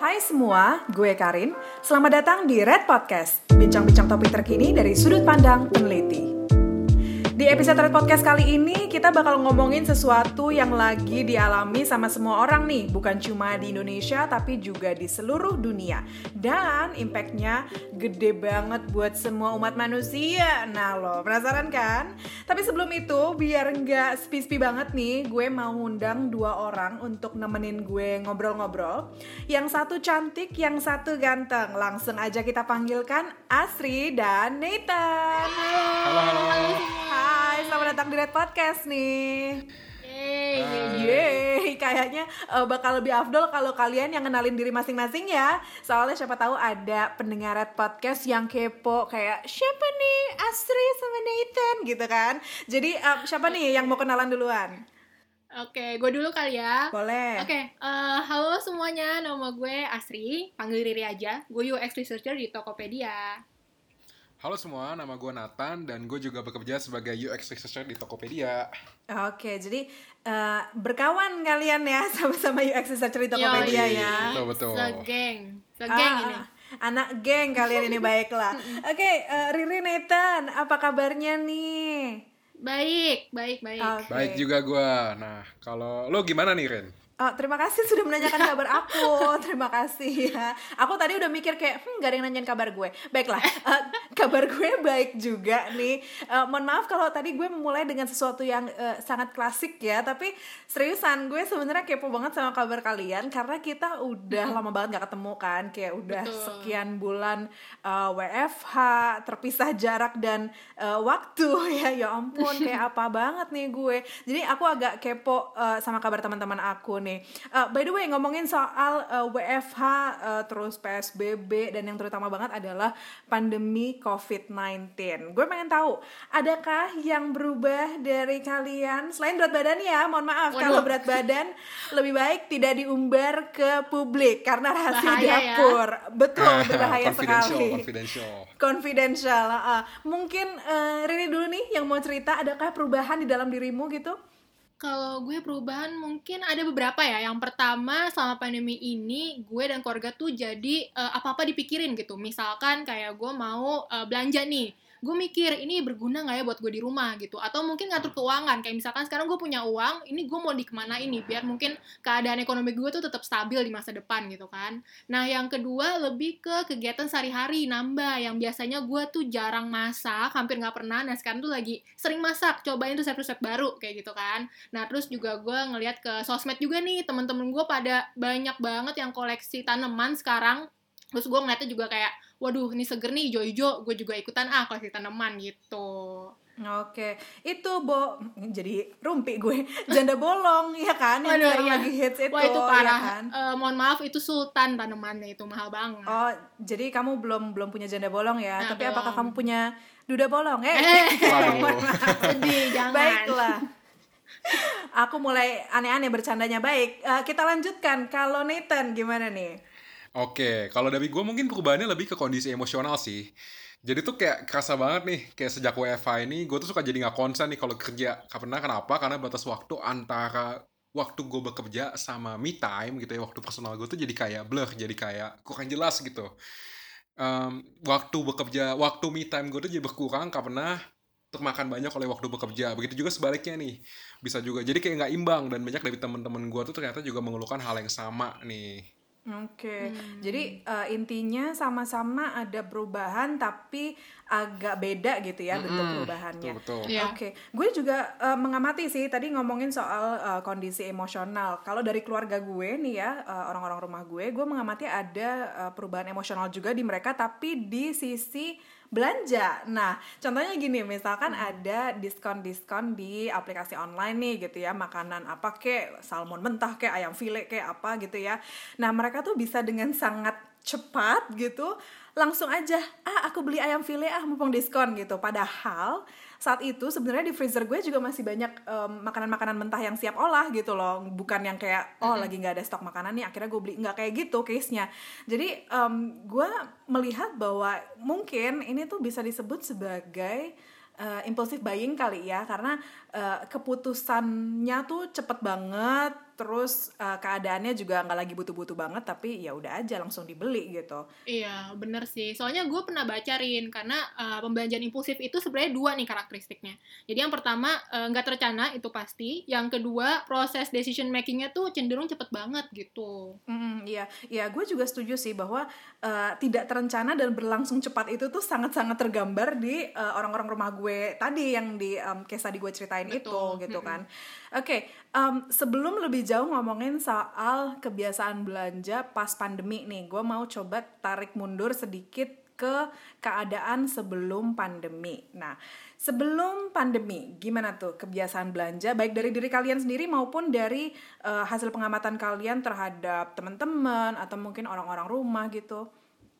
Hai semua, gue Karin. Selamat datang di Red Podcast, bincang-bincang topik terkini dari sudut pandang peneliti. Di episode Red Podcast kali ini kita bakal ngomongin sesuatu yang lagi dialami sama semua orang nih, bukan cuma di Indonesia tapi juga di seluruh dunia. Dan impactnya gede banget buat semua umat manusia. Nah lo penasaran kan? Tapi sebelum itu biar nggak sepi-sepi banget nih, gue mau undang dua orang untuk nemenin gue ngobrol-ngobrol. Yang satu cantik, yang satu ganteng. Langsung aja kita panggilkan Asri dan Nathan. Halo, halo. Hai, selamat datang di Red Podcast nih. Yeay. Yeay, kayaknya uh, bakal lebih afdol kalau kalian yang kenalin diri masing-masing ya. Soalnya siapa tahu ada pendengar Red Podcast yang kepo kayak siapa nih Asri sama Nathan gitu kan. Jadi uh, siapa nih yang mau kenalan duluan? Oke, gue dulu kali ya. Boleh. Oke, eh, halo semuanya, nama gue Asri, panggil Riri aja. Gue UX Researcher di Tokopedia. Halo semua, nama gue Nathan dan gue juga bekerja sebagai UX Researcher di Tokopedia. Oke, jadi uh, berkawan kalian ya sama-sama UX researcher di Tokopedia Yoi. ya. Betul, betul. Segeng, segeng Ah, ini. Anak geng kalian ini baiklah. Oke, eh, Riri Nathan, apa kabarnya nih? Baik, baik, baik. Oke. Baik juga gue. Nah, kalau lo gimana nih Ren? Oh, terima kasih sudah menanyakan kabar aku. Terima kasih ya. Aku tadi udah mikir kayak, hmm, gak ada yang nanyain kabar gue. Baiklah, eh, kabar gue baik juga nih. Eh, mohon maaf kalau tadi gue memulai dengan sesuatu yang eh, sangat klasik ya. Tapi seriusan, gue sebenarnya kepo banget sama kabar kalian karena kita udah lama banget gak ketemu kan. Kayak udah Betul. sekian bulan eh, WFH, terpisah jarak dan eh, waktu ya. Ya ampun, kayak apa banget nih gue. Jadi aku agak kepo eh, sama kabar teman-teman aku nih. Eh, by the way, ngomongin soal eh, WFH eh, terus PSBB dan yang terutama banget adalah pandemi COVID-19. Gue pengen tahu, adakah yang berubah dari kalian selain berat badan ya? Mohon maaf Waduh. kalau berat badan lebih baik tidak diumbar ke publik karena rahasia Bahaya ya. dapur. Betul, berbahaya confidential, sekali confidential. confidential. ah. Mungkin eh, Riri dulu nih yang mau cerita, adakah perubahan di dalam dirimu gitu? Kalau gue perubahan mungkin ada beberapa ya. Yang pertama selama pandemi ini gue dan keluarga tuh jadi eh, apa-apa dipikirin gitu. Misalkan kayak gue mau eh, belanja nih. Gue mikir ini berguna nggak ya buat gue di rumah gitu. Atau mungkin ngatur keuangan. Kayak misalkan sekarang gue punya uang, ini gue mau dikemana ini biar mungkin keadaan ekonomi gue tuh tetap stabil di masa depan gitu kan. Nah yang kedua lebih ke kegiatan sehari-hari nambah. Yang biasanya gue tuh jarang masak, hampir nggak pernah. Nah sekarang tuh lagi sering masak, cobain resep-resep baru kayak gitu kan. Nah, terus juga gue ngeliat ke sosmed juga nih, temen-temen gue pada banyak banget yang koleksi tanaman sekarang. Terus gue ngeliatnya juga kayak, waduh ini seger nih hijau-hijau, gue juga ikutan ah koleksi tanaman gitu. Oke, itu bo jadi rumpi gue janda bolong ya kan yang Waduh, iya. lagi hits itu, Wah itu ya parah. kan? Eh, mohon maaf itu sultan tanamannya itu mahal banget. Oh, jadi kamu belum belum punya janda bolong ya? Nah, Tapi apakah kamu belum. punya duda bolong? Eh, Eh, sedih jangan. baiklah. Aku mulai aneh-aneh bercandanya baik. Eh, kita lanjutkan. Kalau Nathan gimana nih? Oke, kalau dari gue mungkin perubahannya lebih ke kondisi emosional sih. Jadi tuh kayak kerasa banget nih, kayak sejak WFH ini, gue tuh suka jadi nggak konsen nih kalau kerja. Karena kenapa? Karena batas waktu antara waktu gue bekerja sama me time gitu ya, waktu personal gue tuh jadi kayak blur, jadi kayak kurang jelas gitu. Em, waktu bekerja, waktu me time gue tuh jadi berkurang karena termakan banyak oleh waktu bekerja. Begitu juga sebaliknya nih, bisa juga. Jadi kayak nggak imbang dan banyak dari teman-teman gue tuh ternyata juga mengeluhkan hal yang sama nih. Oke, Hmm. jadi eh, intinya sama-sama ada perubahan tapi agak beda gitu ya bentuk Mm-mm, perubahannya. Iya. Oke, gue juga eh, mengamati sih tadi ngomongin soal eh, kondisi emosional. Kalau dari keluarga gue nih ya orang-orang rumah gue, gue mengamati ada eh, perubahan emosional juga di mereka, tapi di sisi belanja. Nah, contohnya gini, misalkan ada diskon-diskon di aplikasi online nih gitu ya, makanan apa kek, salmon mentah kek, ayam file kek apa gitu ya. Nah, mereka tuh bisa dengan sangat cepat gitu langsung aja ah aku beli ayam file ah mumpung diskon gitu. Padahal saat itu sebenarnya di freezer gue juga masih banyak em, makanan-makanan mentah yang siap olah gitu loh. Bukan yang kayak oh lagi nggak ada stok makanan nih akhirnya gue beli. Nggak kayak gitu case nya jadi em, gue melihat bahwa mungkin ini tuh bisa disebut sebagai uh, impulsive buying kali ya. Karena uh, keputusannya tuh cepet banget terus uh, keadaannya juga nggak lagi butuh-butuh banget tapi ya udah aja langsung dibeli gitu. Iya bener sih. Soalnya gue pernah bacarin karena uh, pembelanjaan impulsif itu sebenarnya dua nih karakteristiknya. Jadi yang pertama uh, nggak uh, terencana itu pasti. Yang kedua proses decision makingnya tuh cenderung cepet banget gitu. Mm, iya. Iya gue juga setuju sih bahwa uh, tidak terencana dan berlangsung cepat itu tuh sangat-sangat tergambar di orang-orang uh, rumah gue tadi yang di um, case tadi gue ceritain Betul. itu gitu mm -hmm. kan. Oke okay, um, sebelum lebih jauh ngomongin soal kebiasaan belanja pas pandemi nih, gue mau coba tarik mundur sedikit ke keadaan sebelum pandemi. Nah, sebelum pandemi, gimana tuh kebiasaan belanja baik dari diri kalian sendiri maupun dari uh, hasil pengamatan kalian terhadap teman-teman atau mungkin orang-orang rumah gitu?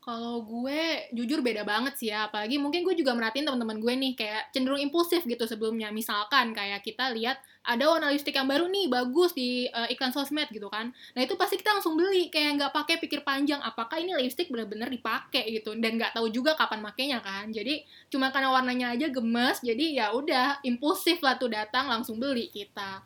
Kalau gue jujur beda banget sih ya, apalagi mungkin gue juga merhatiin teman-teman gue nih kayak cenderung impulsif gitu sebelumnya. Misalkan kayak kita lihat ada warna lipstick yang baru nih bagus di uh, iklan sosmed gitu kan. Nah itu pasti kita langsung beli kayak nggak pakai pikir panjang apakah ini lipstick benar-benar dipakai gitu dan nggak tahu juga kapan makainya kan. Jadi cuma karena warnanya aja gemes jadi ya udah impulsif lah tuh datang langsung beli kita.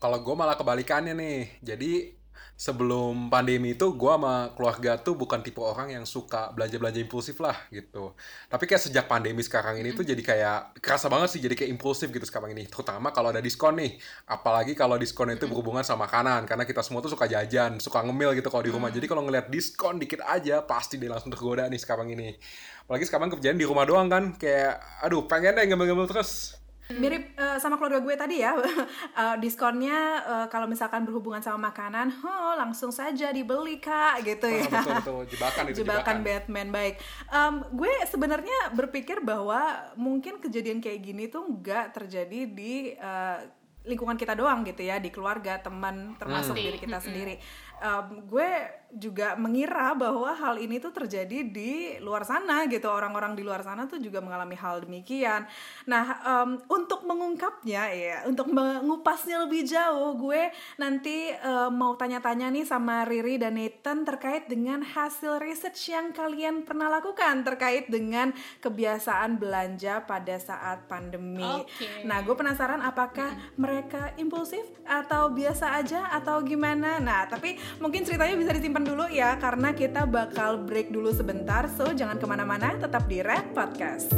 Kalau gue malah kebalikannya nih. Jadi sebelum pandemi itu gue sama keluarga tuh bukan tipe orang yang suka belanja-belanja impulsif lah gitu. Tapi kayak sejak pandemi sekarang ini tuh jadi kayak kerasa banget sih jadi kayak impulsif gitu sekarang ini. Terutama kalau ada diskon nih. Apalagi kalau diskon itu berhubungan sama makanan karena kita semua tuh suka jajan, suka ngemil gitu kalau di rumah. Jadi kalau ngeliat diskon dikit aja pasti dia langsung tergoda nih sekarang ini. Apalagi sekarang kerjaan di rumah doang kan kayak aduh pengen deh ngemil-ngemil terus mirip uh, sama keluarga gue tadi ya. Uh, diskonnya uh, kalau misalkan berhubungan sama makanan oh langsung saja dibeli kak gitu ya. betul betul. Jebakan itu jebakan, jebakan. Batman baik. Um, gue sebenarnya berpikir bahwa mungkin kejadian kayak gini tuh nggak terjadi di uh, lingkungan kita doang gitu ya di keluarga teman termasuk hmm. diri kita sendiri um, gue juga mengira bahwa hal ini tuh terjadi di luar sana gitu. Orang-orang di luar sana tuh juga mengalami hal demikian. Nah um, untuk mengungkapnya ya untuk mengupasnya lebih jauh gue nanti um, mau tanya-tanya nih sama Riri dan Nathan terkait dengan hasil research yang kalian pernah lakukan terkait dengan kebiasaan belanja pada saat pandemi. Okay. nah gue penasaran apakah mereka impulsif atau biasa aja atau gimana? Nah tapi mungkin ceritanya bisa disimpan dulu ya karena kita bakal break dulu sebentar so jangan ke mana-mana tetap di Red Podcast.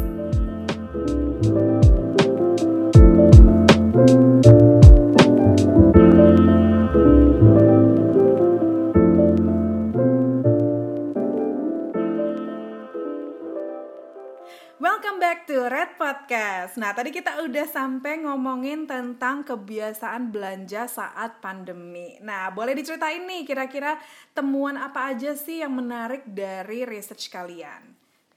Podcast. Nah, tadi kita udah sampai ngomongin tentang kebiasaan belanja saat pandemi. Nah, boleh diceritain nih kira-kira temuan apa aja sih yang menarik dari research kalian?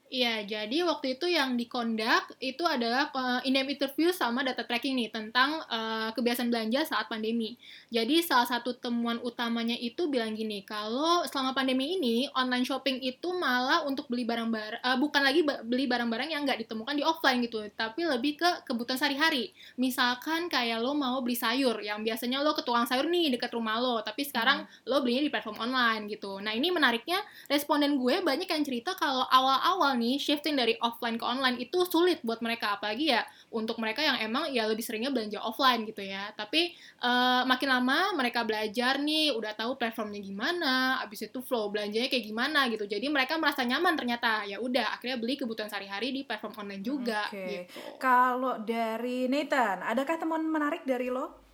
Iya, jadi waktu itu yang dikondak itu adalah uh, in-depth interview sama data tracking nih tentang uh, kebiasaan belanja saat pandemi. Jadi salah satu temuan utamanya itu bilang gini, kalau selama pandemi ini online shopping itu malah untuk beli barang-barang, uh, bukan lagi beli barang-barang yang nggak ditemukan di offline gitu, tapi lebih ke kebutuhan sehari-hari. Misalkan kayak lo mau beli sayur, yang biasanya lo ke tukang sayur nih dekat rumah lo, tapi sekarang hmm. lo belinya di platform online gitu. Nah ini menariknya responden gue banyak yang cerita kalau awal-awal nih shifting dari offline ke online itu sulit buat mereka. Apalagi ya untuk mereka yang emang ya lebih seringnya belanja offline gitu ya. Tapi uh, makin lama mereka belajar nih udah tahu platformnya gimana abis itu flow belanjanya kayak gimana gitu. Jadi mereka merasa nyaman ternyata. Ya udah akhirnya beli kebutuhan sehari-hari di platform online juga okay. gitu. Kalau dari Nathan adakah teman menarik dari lo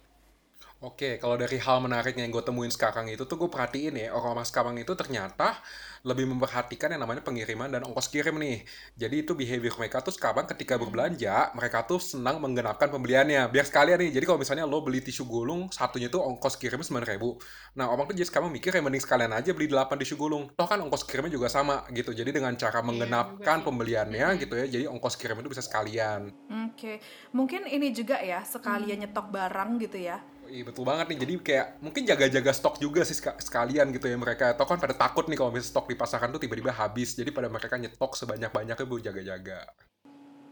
Oke, kalau dari hal menarik yang gue temuin sekarang itu tuh gue perhatiin ya, orang-orang sekarang itu ternyata lebih memperhatikan yang namanya pengiriman dan ongkos kirim nih. Jadi itu behavior mereka tuh sekarang ketika berbelanja, mereka tuh senang menggenapkan pembeliannya. Biar sekalian nih, jadi kalau misalnya lo beli tisu gulung, satunya tuh ongkos kirimnya sembilan ribu. Nah, orang tuh jadi sekarang mikir ya mending sekalian aja beli delapan tisu gulung. Toh kan ongkos kirimnya juga sama gitu. Jadi dengan cara iya, menggenapkan pembeliannya gitu ya, jadi ongkos kirim itu bisa sekalian. Oke, okay. mungkin ini juga ya, sekalian hmm. nyetok barang gitu ya Iya betul banget nih. Jadi kayak mungkin jaga-jaga stok juga sih sekalian gitu ya mereka. Atau kan pada takut nih kalau misalnya stok di pasaran tuh tiba-tiba habis. Jadi pada mereka nyetok sebanyak-banyaknya bu jaga-jaga.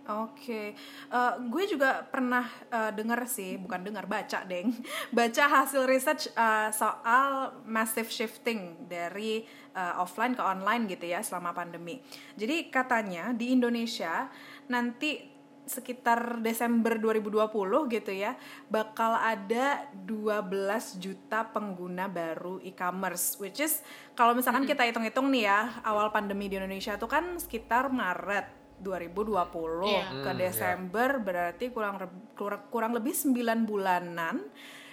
Oke, okay. uh, eh, gue juga pernah uh, dengar sih, bukan dengar baca deng, baca hasil research uh, soal massive shifting dari uh, offline ke online gitu ya selama pandemi. Jadi katanya di Indonesia nanti sekitar Desember 2020 gitu ya bakal ada 12 juta pengguna baru e-commerce which is kalau misalkan kita hitung-hitung nih ya awal pandemi di Indonesia tuh kan sekitar Maret 2020 Iya. ke Hmm, Desember berarti kurang kurang, kurang lebih 9 bulanan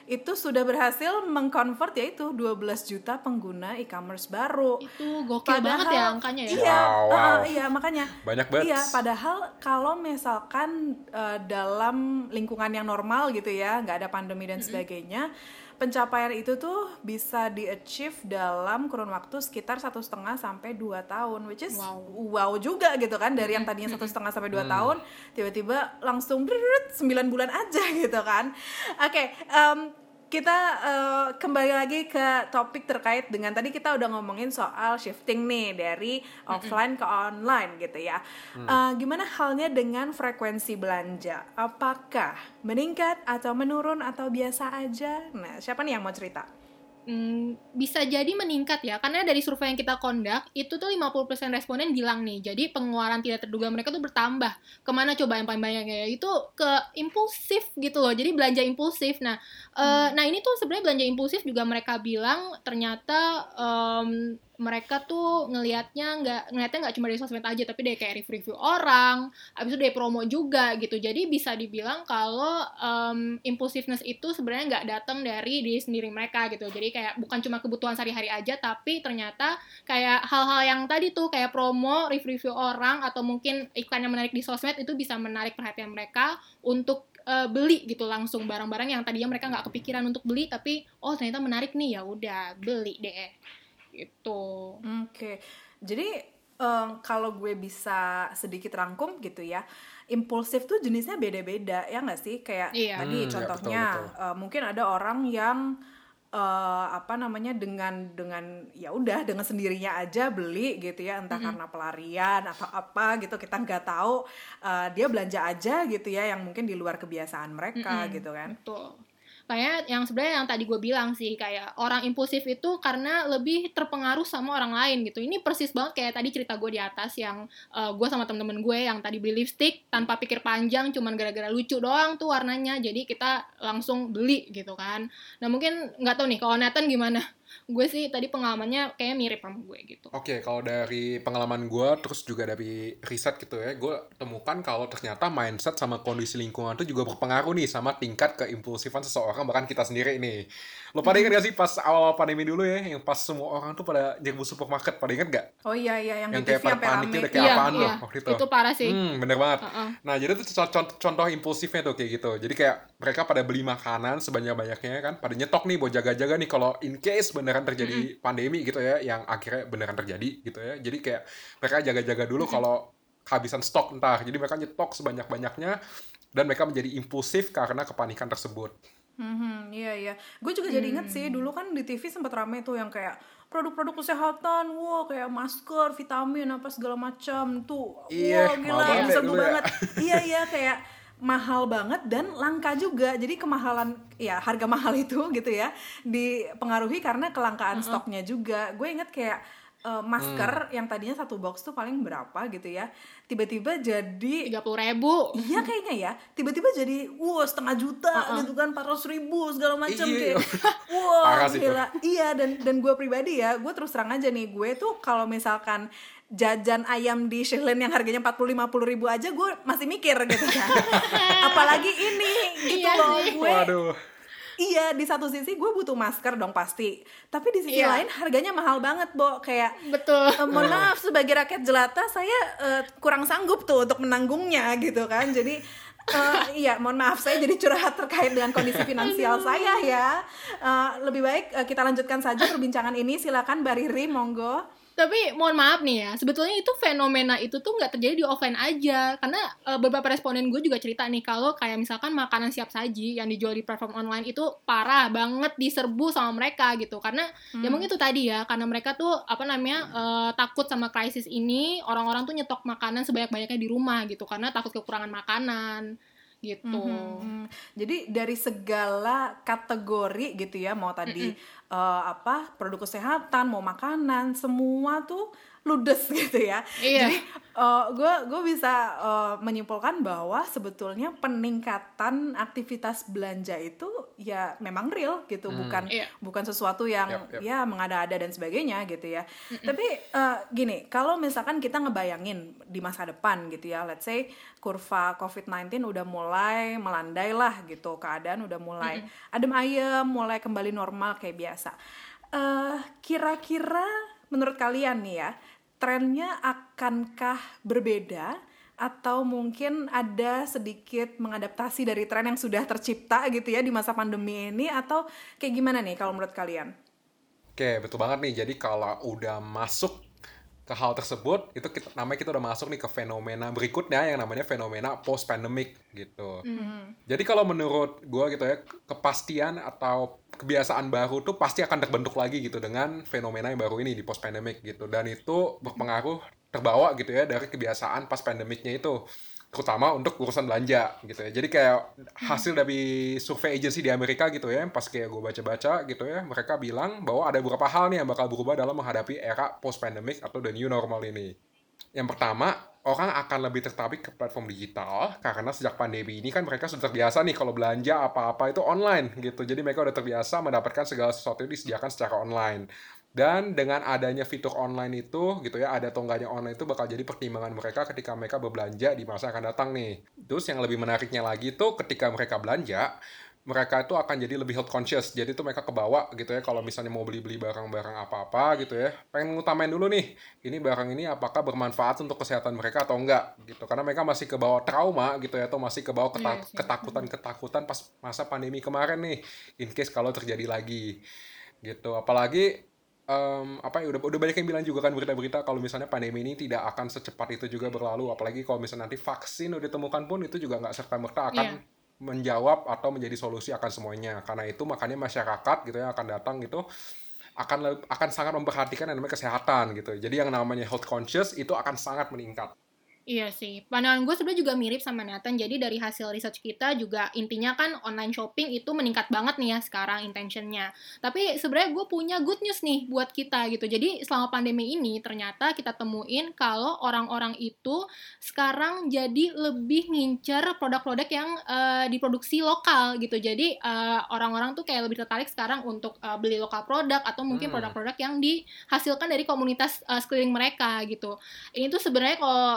itu sudah berhasil mengconvert yaitu 12 juta pengguna e-commerce baru. Itu gokil banget ya angkanya ya. Iya, Wow, uh, wow. iya makanya. Banyak banget. Iya, padahal kalau misalkan uh, dalam lingkungan yang normal gitu ya, nggak ada pandemi dan sebagainya, pencapaian itu tuh bisa di achieve dalam kurun waktu sekitar satu setengah sampai dua tahun, which is Wow. wow juga gitu kan dari yang tadinya satu setengah sampai dua tahun, tiba-tiba langsung 9 bulan aja gitu kan. Oke, em, kita eh, kembali lagi ke topik terkait dengan tadi kita udah ngomongin soal shifting nih dari offline ke online gitu ya. Eh, gimana halnya dengan frekuensi belanja? Apakah meningkat atau menurun atau biasa aja? Nah, siapa nih yang mau cerita? Hmm, bisa jadi meningkat ya. Karena dari survei yang kita kondak itu tuh 50% responden bilang nih jadi pengeluaran tidak terduga mereka tuh bertambah. Ke mana coba yang paling banyak ya? Itu ke impulsif gitu loh jadi belanja impulsif. Nah eh, nah ini tuh sebenarnya belanja impulsif juga mereka bilang ternyata em, mereka tuh ngelihatnya nggak ngelihatnya nggak cuma dari sosmed aja tapi dari kayak review-review orang habis itu dari promo juga gitu. Jadi bisa dibilang kalau em, impulsiveness itu sebenarnya nggak datang dari diri sendiri mereka gitu. Jadi kayak bukan cuma kebutuhan sehari-hari aja tapi ternyata kayak hal-hal yang tadi tuh kayak promo review-review orang atau mungkin iklan yang menarik di sosmed itu bisa menarik perhatian mereka untuk eh, beli gitu langsung barang-barang yang tadinya mereka nggak kepikiran untuk beli tapi oh ternyata menarik nih ya udah beli deh gitu Oke, jadi em, kalau gue bisa sedikit rangkum gitu ya, impulsif tuh jenisnya beda-beda ya nggak sih? Kayak Iya. tadi Hmm, ya, contohnya betul, eh, mungkin ada orang yang eh, apa namanya dengan dengan ya udah dengan sendirinya aja beli gitu ya, entah karena pelarian atau apa gitu kita nggak tahu eh, dia belanja aja gitu ya yang mungkin di luar kebiasaan mereka Mm-mm. gitu kan? Betul. Kayak yang sebenarnya yang tadi gue bilang sih kayak orang impulsif itu karena lebih terpengaruh sama orang lain gitu. Ini persis banget kayak tadi cerita gue di atas yang eh, gue sama temen-temen gue yang tadi beli lipstick tanpa pikir panjang cuman gara-gara lucu doang tuh warnanya. Jadi kita langsung beli gitu kan. Nah mungkin nggak tahu nih kalau Nathan gimana? Gue sih tadi pengalamannya kayak mirip sama gue gitu. Oke, kalau dari pengalaman gue, terus juga dari riset gitu ya, gue temukan kalau ternyata mindset sama kondisi lingkungan itu juga berpengaruh nih sama tingkat keimpulsifan seseorang, bahkan kita sendiri nih. Lo pada ingat gak sih pas awal pandemi dulu ya, yang pas semua orang tuh pada nyerbu supermarket, pada inget gak? Oh iya iya yang, Yang di kayak TV pada sampai panik rame. udah kayak Iya, apaan iya. loh waktu itu. Itu parah sih. Hmm, bener banget. Heeh. Nah, jadi itu contoh, contoh impulsifnya tuh kayak gitu. Jadi kayak mereka pada beli makanan sebanyak-banyaknya kan, pada nyetok nih buat jaga-jaga nih kalau in case beneran terjadi pandemi gitu ya, yang akhirnya beneran terjadi gitu ya. Jadi kayak mereka jaga-jaga dulu kalau kehabisan stok entar. Jadi mereka nyetok sebanyak-banyaknya dan mereka menjadi impulsif karena kepanikan tersebut. Mhm, iya iya. Gue juga jadi inget sih dulu kan di TV sempat rame tuh yang kayak produk-produk kesehatan, wow kayak masker, vitamin apa segala macam tuh. Iya, wow gila banget ya dulu ya. banget. iya iya kayak mahal banget dan langka juga. Jadi kemahalan ya harga mahal itu gitu ya dipengaruhi karena kelangkaan stoknya juga. Gue inget kayak eh, masker yang tadinya satu box tuh paling berapa gitu ya. Tiba-tiba jadi tiga puluh ribu. Iya kayaknya ya, tiba-tiba jadi wow setengah juta gitu kan, 400 ribu segala macam Iya. kayak, wow Parah sih gila. Iya dan dan gue pribadi ya, gue terus terang aja nih, gue tuh kalau misalkan jajan ayam di Shilin yang harganya 40-50 ribu aja gue masih mikir gitu kan apalagi ini gitu Iya loh sih. gue Waduh. Iya di satu sisi gue butuh masker dong pasti. Tapi di sisi Iya. lain harganya mahal banget Bo. Kayak Betul. Eh, mohon maaf sebagai rakyat jelata saya eh, kurang sanggup tuh untuk menanggungnya gitu kan. Jadi eh, iya mohon maaf saya jadi curhat terkait dengan kondisi finansial saya ya. Eh, lebih baik eh, kita lanjutkan saja perbincangan ini. Silakan Mbak Riri monggo Tapi mohon maaf nih ya, sebetulnya itu fenomena itu tuh nggak terjadi di offline aja. Karena eh, beberapa responden gue juga cerita nih kalau kayak misalkan makanan siap saji yang dijual di platform online itu parah banget diserbu sama mereka gitu. Karena ya mungkin itu tadi ya, karena mereka tuh apa namanya eh, takut sama krisis ini, orang-orang tuh nyetok makanan sebanyak-banyaknya di rumah gitu karena takut kekurangan makanan gitu. Hmm, Jadi dari segala kategori gitu ya, mau tadi eh, apa produk kesehatan, mau makanan, semua tuh ludes gitu ya. Iya. Jadi gue gue bisa uh, menyimpulkan bahwa sebetulnya peningkatan aktivitas belanja itu ya memang real gitu, bukan Iya. bukan sesuatu yang Yap, yap. ya mengada-ada dan sebagainya gitu ya. Tapi uh, gini, kalau misalkan kita ngebayangin di masa depan gitu ya, let's say kurva COVID-19 udah mulai melandai lah gitu, keadaan udah mulai adem ayem, mulai kembali normal kayak biasa. Eh, kira-kira menurut kalian nih ya, trennya akankah berbeda atau mungkin ada sedikit mengadaptasi dari tren yang sudah tercipta gitu ya di masa pandemi ini atau kayak gimana nih kalau menurut kalian? Oke, betul banget nih. Jadi kalau udah masuk ke hal tersebut, itu kita, namanya kita udah masuk nih ke fenomena berikutnya yang namanya fenomena post pandemic gitu. Jadi kalau menurut gue gitu ya, ke- kepastian atau kebiasaan baru tuh pasti akan terbentuk lagi gitu dengan fenomena yang baru ini di post pandemic gitu. Dan itu berpengaruh terbawa gitu ya dari kebiasaan pas pandemicnya itu terutama untuk urusan belanja gitu ya. Jadi kayak hasil dari survei agency di Amerika gitu ya, pas kayak gue baca-baca gitu ya, mereka bilang bahwa ada beberapa hal nih yang bakal berubah dalam menghadapi era post pandemic atau the new normal ini. Yang pertama, orang akan lebih tertarik ke platform digital karena sejak pandemi ini kan mereka sudah terbiasa nih kalau belanja apa-apa itu online gitu. Jadi mereka udah terbiasa mendapatkan segala sesuatu yang disediakan secara online. Dan dengan adanya fitur online itu gitu ya, ada tongganya online itu bakal jadi pertimbangan mereka ketika mereka berbelanja di masa akan datang nih. Terus yang lebih menariknya lagi tuh ketika mereka belanja, mereka itu akan jadi lebih health conscious. Jadi tuh mereka kebawa gitu ya kalau misalnya mau beli-beli barang-barang apa-apa gitu ya. Pengen ngutamain dulu nih, ini barang ini apakah bermanfaat untuk kesehatan mereka atau enggak gitu. Karena mereka masih kebawa trauma gitu ya atau masih kebawa Iya sih. ketakutan-ketakutan pas masa pandemi kemarin nih. In case kalau terjadi lagi gitu. Apalagi em, apa ya udah udah banyak yang bilang juga kan berita-berita kalau misalnya pandemi ini tidak akan secepat itu juga berlalu. Apalagi kalau misalnya nanti vaksin udah ditemukan pun itu juga nggak serta merta akan Iya. menjawab atau menjadi solusi akan semuanya. Karena itu makanya masyarakat gitu ya akan datang gitu akan akan sangat memperhatikan yang namanya kesehatan gitu. Jadi yang namanya health conscious itu akan sangat meningkat Iya sih, pandangan gue sebenarnya juga mirip sama Nathan. Jadi dari hasil research kita juga intinya kan online shopping itu meningkat banget nih ya sekarang intentionnya. Tapi sebenarnya gue punya good news nih buat kita gitu. Jadi selama pandemi ini ternyata kita temuin kalau orang-orang itu sekarang jadi lebih ngincer produk-produk yang eh, diproduksi lokal gitu. Jadi eh, orang-orang tuh kayak lebih tertarik sekarang untuk eh, beli lokal produk atau mungkin Hmm. produk-produk yang dihasilkan dari komunitas eh, sekeliling mereka gitu ini tuh sebenarnya kalau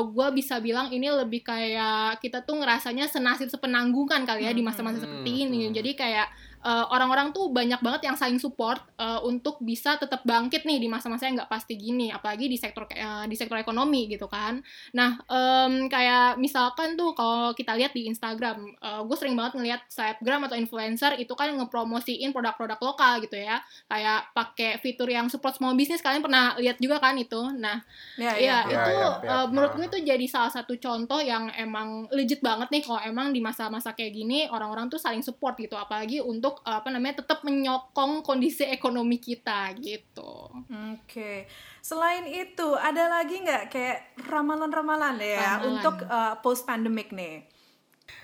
gue bisa bilang ini lebih kayak kita tuh ngerasanya senasib sepenanggungan kali ya di masa-masa Hmm, seperti ini hmm. jadi kayak eh, orang-orang tuh banyak banget yang saling support eh, untuk bisa tetap bangkit nih di masa-masa yang nggak pasti gini apalagi di sektor eh, di sektor ekonomi gitu kan. Nah em, kayak misalkan tuh kalau kita lihat di Instagram gue sering banget ngelihat selebgram atau influencer itu kan ngepromosiin produk-produk lokal gitu ya. Kayak pakai fitur yang support small business kalian pernah lihat juga kan itu? Nah Ya, Iya, Ya, itu ya, ya. uh, menurut gue itu jadi salah satu contoh yang emang legit banget nih kalau emang di masa-masa kayak gini orang-orang tuh saling support gitu, apalagi untuk uh, apa namanya tetap menyokong kondisi ekonomi kita gitu. Oke, selain itu ada lagi nggak kayak ramalan-ramalan ya Ramalan. untuk post pandemic nih?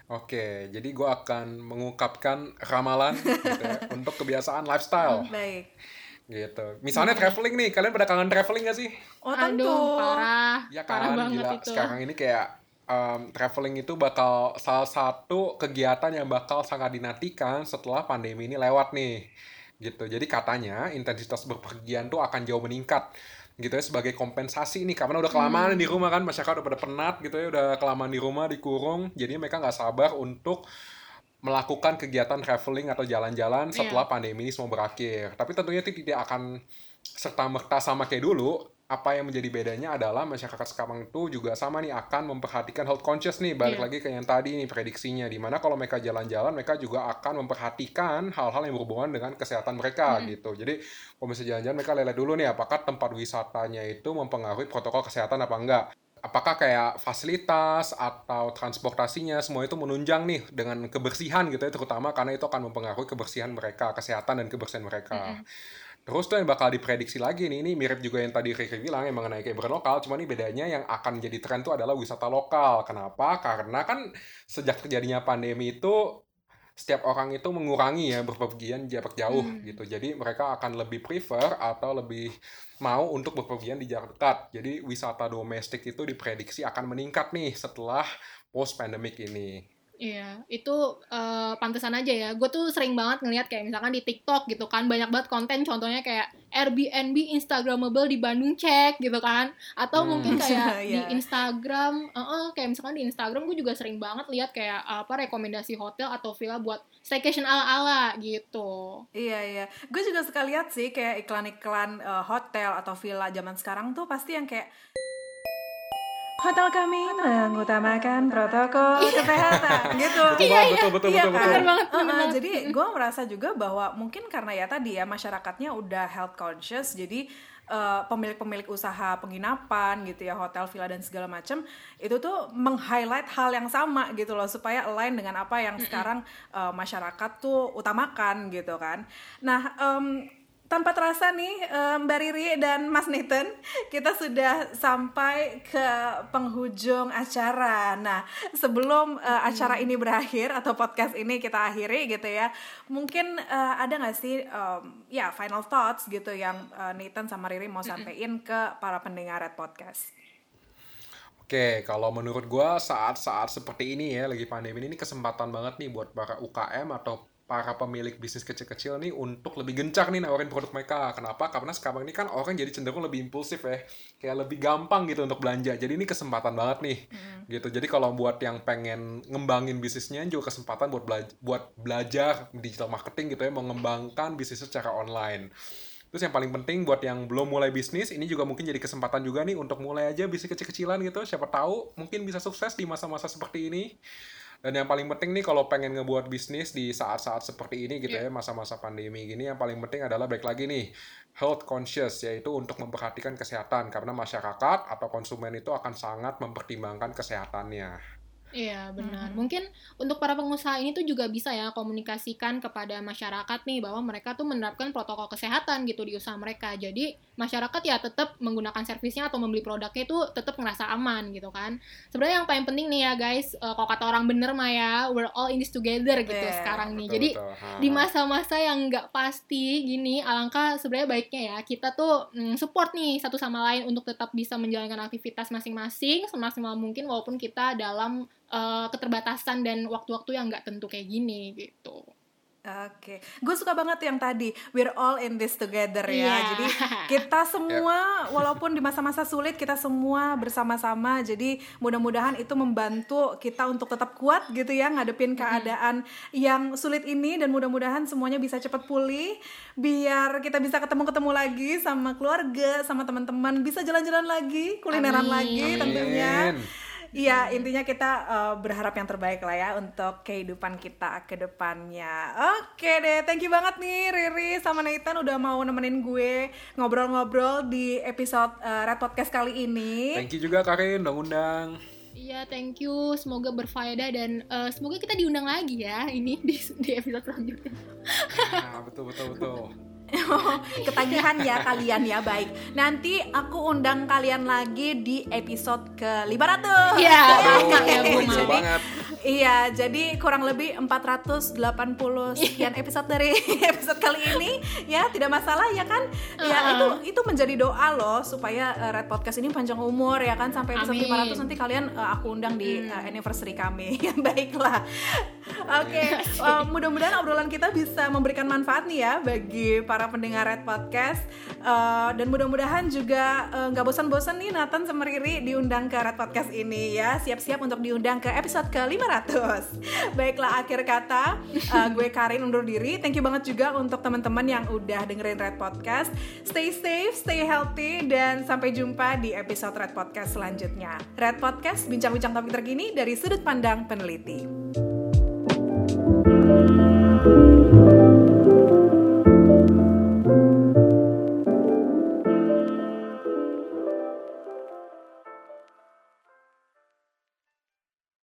oke jadi gue akan mengungkapkan ramalan gitu ya, untuk kebiasaan lifestyle Baik. gitu misalnya traveling nih kalian pada kangen traveling gak sih Oh tentu. Aduh, parah, Ya parah kan, banget gila. itu. Sekarang ini kayak um, traveling itu bakal salah satu kegiatan yang bakal sangat dinantikan setelah pandemi ini lewat nih. Gitu. Jadi katanya intensitas berpergian tuh akan jauh meningkat gitu ya sebagai kompensasi nih karena udah kelamaan Hmm. di rumah kan masyarakat udah pada penat gitu ya udah kelamaan di rumah dikurung jadi mereka nggak sabar untuk melakukan kegiatan traveling atau jalan-jalan Iya. setelah pandemi ini semua berakhir tapi tentunya itu tidak akan serta merta sama kayak dulu apa yang menjadi bedanya adalah masyarakat sekarang itu juga sama nih akan memperhatikan health conscious nih balik Iya. lagi ke yang tadi nih prediksinya di mana kalau mereka jalan-jalan mereka juga akan memperhatikan hal-hal yang berhubungan dengan kesehatan mereka Mm. gitu jadi kalau misalnya jalan-jalan mereka lihat dulu nih apakah tempat wisatanya itu mempengaruhi protokol kesehatan apa enggak apakah kayak fasilitas atau transportasinya semua itu menunjang nih dengan kebersihan gitu ya terutama karena itu akan mempengaruhi kebersihan mereka kesehatan dan kebersihan mereka Mm-mm. Terus tuh yang bakal diprediksi lagi nih, ini mirip juga yang tadi Riri bilang yang mengenai kayak lokal, cuma ini bedanya yang akan jadi tren tuh adalah wisata lokal. Kenapa? Karena kan sejak terjadinya pandemi itu setiap orang itu mengurangi ya berpergian jarak jauh Hmm. gitu. Jadi mereka akan lebih prefer atau lebih mau untuk berpergian di jarak dekat. Jadi wisata domestik itu diprediksi akan meningkat nih setelah post pandemic ini. Iya, itu eh, pantesan aja ya. Gue tuh sering banget ngeliat kayak misalkan di TikTok gitu kan, banyak banget konten contohnya kayak Airbnb Instagramable di Bandung cek gitu kan. Atau Hmm. mungkin kayak di Iya. Instagram, eh, eh, kayak misalkan di Instagram gue juga sering banget lihat kayak apa rekomendasi hotel atau villa buat staycation ala-ala gitu. Iya iya, gue juga suka lihat sih kayak iklan-iklan eh, hotel atau villa zaman sekarang tuh pasti yang kayak Hotel kami mengutamakan protokol kesehatan gitu. Betul banget, betul betul Iya betul kan? betul. Bener banget, banget. jadi gue merasa juga bahwa mungkin karena ya tadi ya masyarakatnya udah health conscious, jadi eh, pemilik-pemilik usaha penginapan gitu ya hotel villa dan segala macam itu tuh meng-highlight hal yang sama gitu loh supaya align dengan apa yang sekarang eh, masyarakat tuh utamakan gitu kan. Nah em, tanpa terasa nih eh, Mbak Riri dan Mas Nathan kita sudah sampai ke penghujung acara. Nah sebelum eh, acara ini berakhir atau podcast ini kita akhiri gitu ya, mungkin eh, ada nggak sih em, ya final thoughts gitu yang eh, Nathan sama Riri mau sampein ke para pendengar Red Podcast? Oke, kalau menurut gua saat-saat seperti ini ya, lagi pandemi ini kesempatan banget nih buat para UKM atau para pemilik bisnis kecil-kecil nih untuk lebih gencar nih nawarin produk mereka. Kenapa? Karena sekarang ini kan orang jadi cenderung lebih impulsif ya. Kayak lebih gampang gitu untuk belanja. Jadi ini kesempatan banget nih. Gitu. Jadi kalau buat yang pengen ngembangin bisnisnya juga kesempatan buat belajar, buat belajar digital marketing gitu ya, mengembangkan bisnis secara online. Terus yang paling penting buat yang belum mulai bisnis, ini juga mungkin jadi kesempatan juga nih untuk mulai aja bisnis kecil-kecilan gitu. Siapa tahu mungkin bisa sukses di masa-masa seperti ini. Dan yang paling penting nih kalau pengen ngebuat bisnis di saat-saat seperti ini gitu ya, masa-masa pandemi gini, yang paling penting adalah baik lagi nih, health conscious, yaitu untuk memperhatikan kesehatan. Karena masyarakat atau konsumen itu akan sangat mempertimbangkan kesehatannya. Iya benar. Mungkin untuk para pengusaha ini tuh juga bisa ya komunikasikan kepada masyarakat nih bahwa mereka tuh menerapkan protokol kesehatan gitu di usaha mereka. Jadi masyarakat ya tetap menggunakan servisnya atau membeli produknya itu tetap ngerasa aman gitu kan. Sebenarnya yang paling penting nih ya guys, eh, kalau kata orang bener mah ya, we're all in this together gitu Yeah, sekarang nih. Betul, Jadi betul. Ha, di masa-masa yang nggak pasti gini, alangkah sebenarnya baiknya ya kita tuh mm, support nih satu sama lain untuk tetap bisa menjalankan aktivitas masing-masing semaksimal mungkin walaupun kita dalam eh, keterbatasan dan waktu-waktu yang nggak tentu kayak gini gitu. Oke, gue suka banget yang tadi we're all in this together ya. Iya. Jadi kita semua, walaupun di masa-masa sulit kita semua bersama-sama. Jadi mudah-mudahan itu membantu kita untuk tetap kuat gitu ya ngadepin keadaan yang sulit ini dan mudah-mudahan semuanya bisa cepat pulih. Biar kita bisa ketemu-ketemu lagi sama keluarga, sama teman-teman, bisa jalan-jalan lagi, kulineran Amin. lagi tentunya. Amin. Iya, intinya kita uh, berharap yang terbaik lah ya untuk kehidupan kita ke depannya. Oke deh, thank you banget nih Riri sama Nathan udah mau nemenin gue ngobrol-ngobrol di episode uh, Red Podcast kali ini. Thank you juga Karin udah ngundang. Iya, thank you. Semoga berfaedah dan eh, semoga kita diundang lagi ya ini di, di episode selanjutnya. Nah, betul betul betul. Ketagihan ya kalian ya, baik. Nanti aku undang kalian lagi di episode ke 500. Iya, ya, Mami. banget. Iya, jadi kurang lebih 480 sekian episode dari episode kali ini ya, tidak masalah ya kan? Ya Uh-uh. itu itu menjadi doa loh supaya uh, Red Podcast ini panjang umur ya kan sampai episode Amin. 500 nanti kalian uh, aku undang di uh, anniversary kami. Ya baiklah. Oke, uh, mudah-mudahan obrolan kita bisa memberikan manfaat nih ya bagi para pendengar Red Podcast Uh, dan mudah-mudahan juga uh, nggak bosan-bosan nih Nathan sama Riri diundang ke Red Podcast ini ya. Siap-siap untuk diundang ke episode ke 500. Baiklah akhir kata uh, gue Karin undur diri. Thank you banget juga untuk teman-teman yang udah dengerin Red Podcast. Stay safe, stay healthy dan sampai jumpa di episode Red Podcast selanjutnya. Red Podcast bincang-bincang topik terkini dari sudut pandang peneliti.